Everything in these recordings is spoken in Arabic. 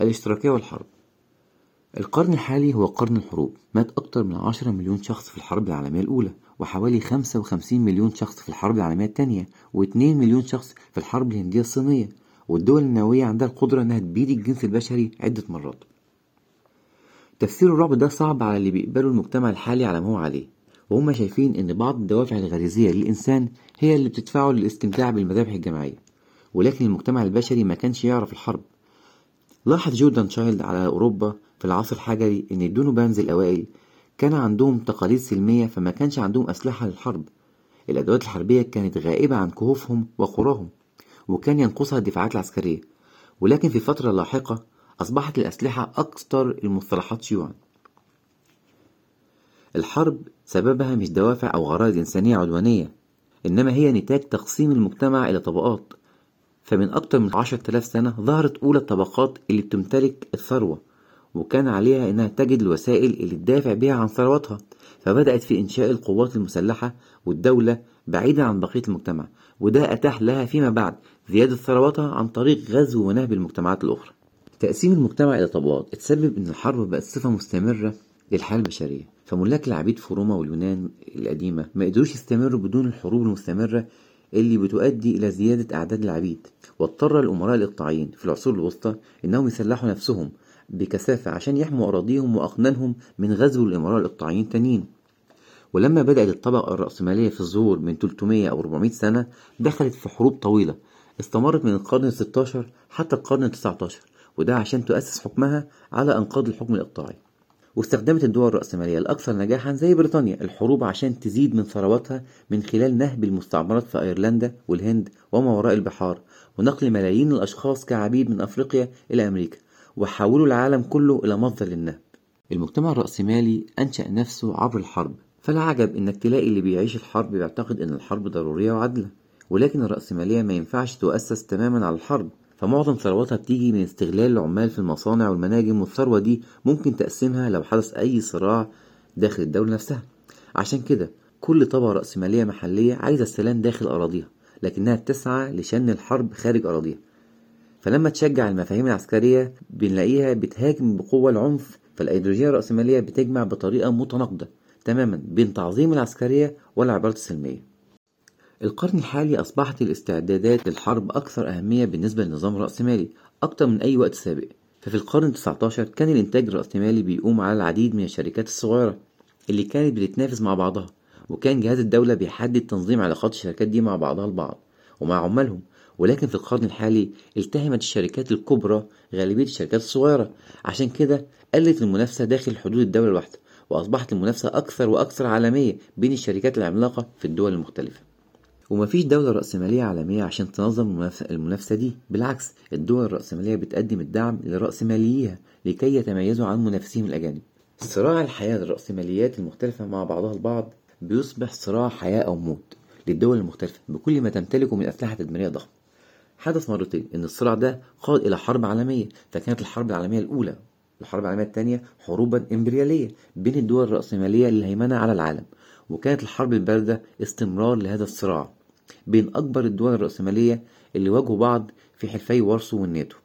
الاشتراكية والحرب. القرن الحالي هو قرن الحروب. مات أكتر من عشرة مليون شخص في الحرب العالمية الأولى وحوالي خمسة وخمسين مليون شخص في الحرب العالمية التانية واتنين مليون شخص في الحرب الهندية الصينية والدول النووية عندها القدرة إنها تبيد الجنس البشري عدة مرات. تفسير الرعب ده صعب على اللي بيقبلوا المجتمع الحالي على ما هو عليه. وهم شايفين إن بعض الدوافع الغريزية للإنسان هي اللي بتدفعه للاستمتاع بالمذابح الجماعية ولكن المجتمع البشري ما كانش يعرف الحرب. لاحظ جوردون تشايلد على أوروبا في العصر الحجري إن ال Danubians الأوائل كان عندهم تقاليد سلمية فما كانش عندهم أسلحة للحرب. الأدوات الحربية كانت غائبة عن كهوفهم وقراهم وكان ينقصها الدفاعات العسكرية. ولكن في فترة لاحقة أصبحت الأسلحة أكثر المصطلحات شيوعا. الحرب سببها مش دوافع أو غرائز إنسانية عدوانية إنما هي نتاج تقسيم المجتمع إلى طبقات. فمن أكتر من عشرة آلاف سنة ظهرت أولى الطبقات اللي بتمتلك الثروة وكان عليها إنها تجد الوسائل اللي تدافع بها عن ثروتها فبدأت في إنشاء القوات المسلحة والدولة بعيدا عن بقية المجتمع وده أتاح لها فيما بعد زيادة ثروتها عن طريق غزو ونهب المجتمعات الأخرى. تقسيم المجتمع إلى طبقات اتسبب إن الحرب بقت صفة مستمرة للحياة البشرية. فملاك العبيد في روما واليونان القديمة ما قدروش يستمروا بدون الحروب المستمرة اللي بتؤدي إلى زيادة أعداد العبيد. واضطر الأمراء الإقطاعيين في العصور الوسطى إنهم يسلحوا نفسهم بكثافة عشان يحموا أراضيهم وأقنانهم من غزو الأمراء الإقطاعيين التانيين. ولما بدأت الطبقة الرأسمالية في الظهور من 300 أو 400 سنة دخلت في حروب طويلة. استمرت من القرن الستاشر حتى القرن التسعتاشر وده عشان تؤسس حكمها على أنقاض الحكم الإقطاعي. واستخدمت الدول الرأسمالية الأكثر نجاحا زي بريطانيا الحروب عشان تزيد من ثرواتها من خلال نهب المستعمرات في أيرلندا والهند وما وراء البحار ونقل ملايين الأشخاص كعبيد من أفريقيا إلى أمريكا وحولوا العالم كله إلى مصدر للنهب. المجتمع الرأسمالي أنشأ نفسه عبر الحرب فلا عجب إنك تلاقي اللي بيعيش الحرب بيعتقد إن الحرب ضرورية وعادلة ولكن الرأسمالية ما ينفعش تؤسس تماما على الحرب. فمعظم ثروتها بتيجي من استغلال العمال في المصانع والمناجم والثروة دي ممكن تقسيمها لو حدث أي صراع داخل الدولة نفسها. عشان كده كل طبقة رأسمالية محلية عايزة السلام داخل أراضيها لكنها تسعى لشن الحرب خارج أراضيها. فلما تشجع المفاهيم العسكرية بنلاقيها بتهاجم بقوة العنف فالأيديولوجية الرأسمالية بتجمع بطريقة متناقضة تماما بين تعظيم العسكرية والعبارات السلمية. القرن الحالي أصبحت الاستعدادات للحرب أكثر أهمية بالنسبة للنظام الرأسمالي أكثر من أي وقت سابق. ففي القرن التسعتاشر كان الإنتاج الرأسمالي بيقوم على العديد من الشركات الصغيرة اللي كانت بتتنافس مع بعضها وكان جهاز الدولة بيحدد تنظيم علاقات الشركات دي مع بعضها البعض ومع عمالهم. ولكن في القرن الحالي التهمت الشركات الكبرى غالبية الشركات الصغيرة. عشان كده قلت المنافسة داخل حدود الدولة الواحدة وأصبحت المنافسة أكثر وأكثر عالمية بين الشركات العملاقة في الدول المختلفة. ومفيش دولة رأسمالية عالمية عشان تنظم المنافسة دي. بالعكس الدول الرأسمالية بتقدم الدعم لرأسمالييها لكي يتميزوا عن منافسيهم الأجانب. صراع الحياة للرأسماليات المختلفة مع بعضها البعض بيصبح صراع حياة أو موت للدول المختلفة بكل ما تمتلكه من أسلحة تدميرية ضخمة. حدث مرتين إن الصراع ده قاد إلى حرب عالمية فكانت الحرب العالمية الأولى والحرب العالمية الثانية حروبا إمبريالية بين الدول الرأسمالية للهيمنة على العالم. وكانت الحرب الباردة استمرار لهذا الصراع بين أكبر الدول الرأسمالية اللي واجهوا بعض في حلفي وارسو والناتو.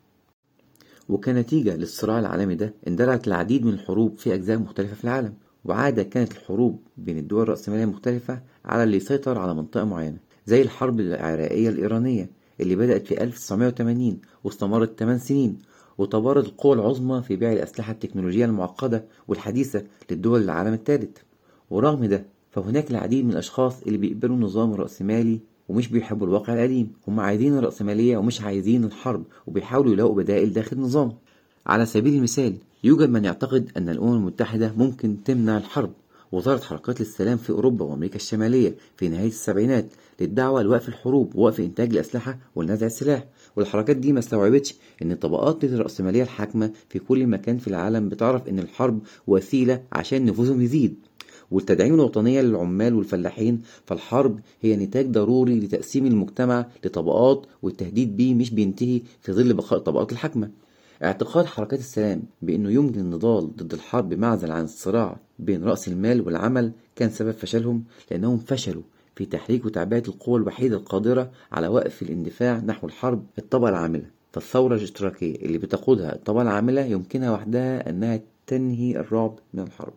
وكنتيجة للصراع العالمي ده اندلعت العديد من الحروب في أجزاء مختلفة في العالم. وعادة كانت الحروب بين الدول الرأسمالية المختلفة على اللي يسيطر على منطقة معينة زي الحرب العراقية الإيرانية اللي بدأت في 1980 واستمرت 8 سنين. وتبارد القوى العظمى في بيع الأسلحة التكنولوجية المعقدة والحديثة للدول العالم الثالث. ورغم ده فهناك العديد من الأشخاص اللي بيقبلوا النظام الرأسمالي ومش بيحبوا الواقع القديم. هم عايزين الرأسمالية ومش عايزين الحرب وبيحاولوا يلاقوا بدائل داخل النظام. على سبيل المثال يوجد من يعتقد أن الأمم المتحدة ممكن تمنع الحرب. وظهرت حركات للسلام في أوروبا وأمريكا الشمالية في نهاية السبعينات للدعوة لوقف الحروب ووقف إنتاج الأسلحة ونزع السلاح. والحركات دي ما استوعبتش إن الطبقات الرأسمالية الحاكمة في كل مكان في العالم بتعرف إن الحرب وسيلة عشان نفوذهم يزيد والتدعيم الوطنية للعمال والفلاحين فالحرب هي نتاج ضروري لتقسيم المجتمع لطبقات والتهديد بيه مش بينتهي في ظل بقاء الطبقات الحاكمة. اعتقاد حركات السلام بأنه يمكن النضال ضد الحرب بمعزل عن الصراع بين رأس المال والعمل كان سبب فشلهم لأنهم فشلوا في تحريك وتعبئة القوى الوحيدة القادرة على وقف الاندفاع نحو الحرب الطبقة العاملة. فالثورة الاشتراكية اللي بتقودها الطبقة العاملة يمكنها وحدها أنها تنهي الرعب من الحرب.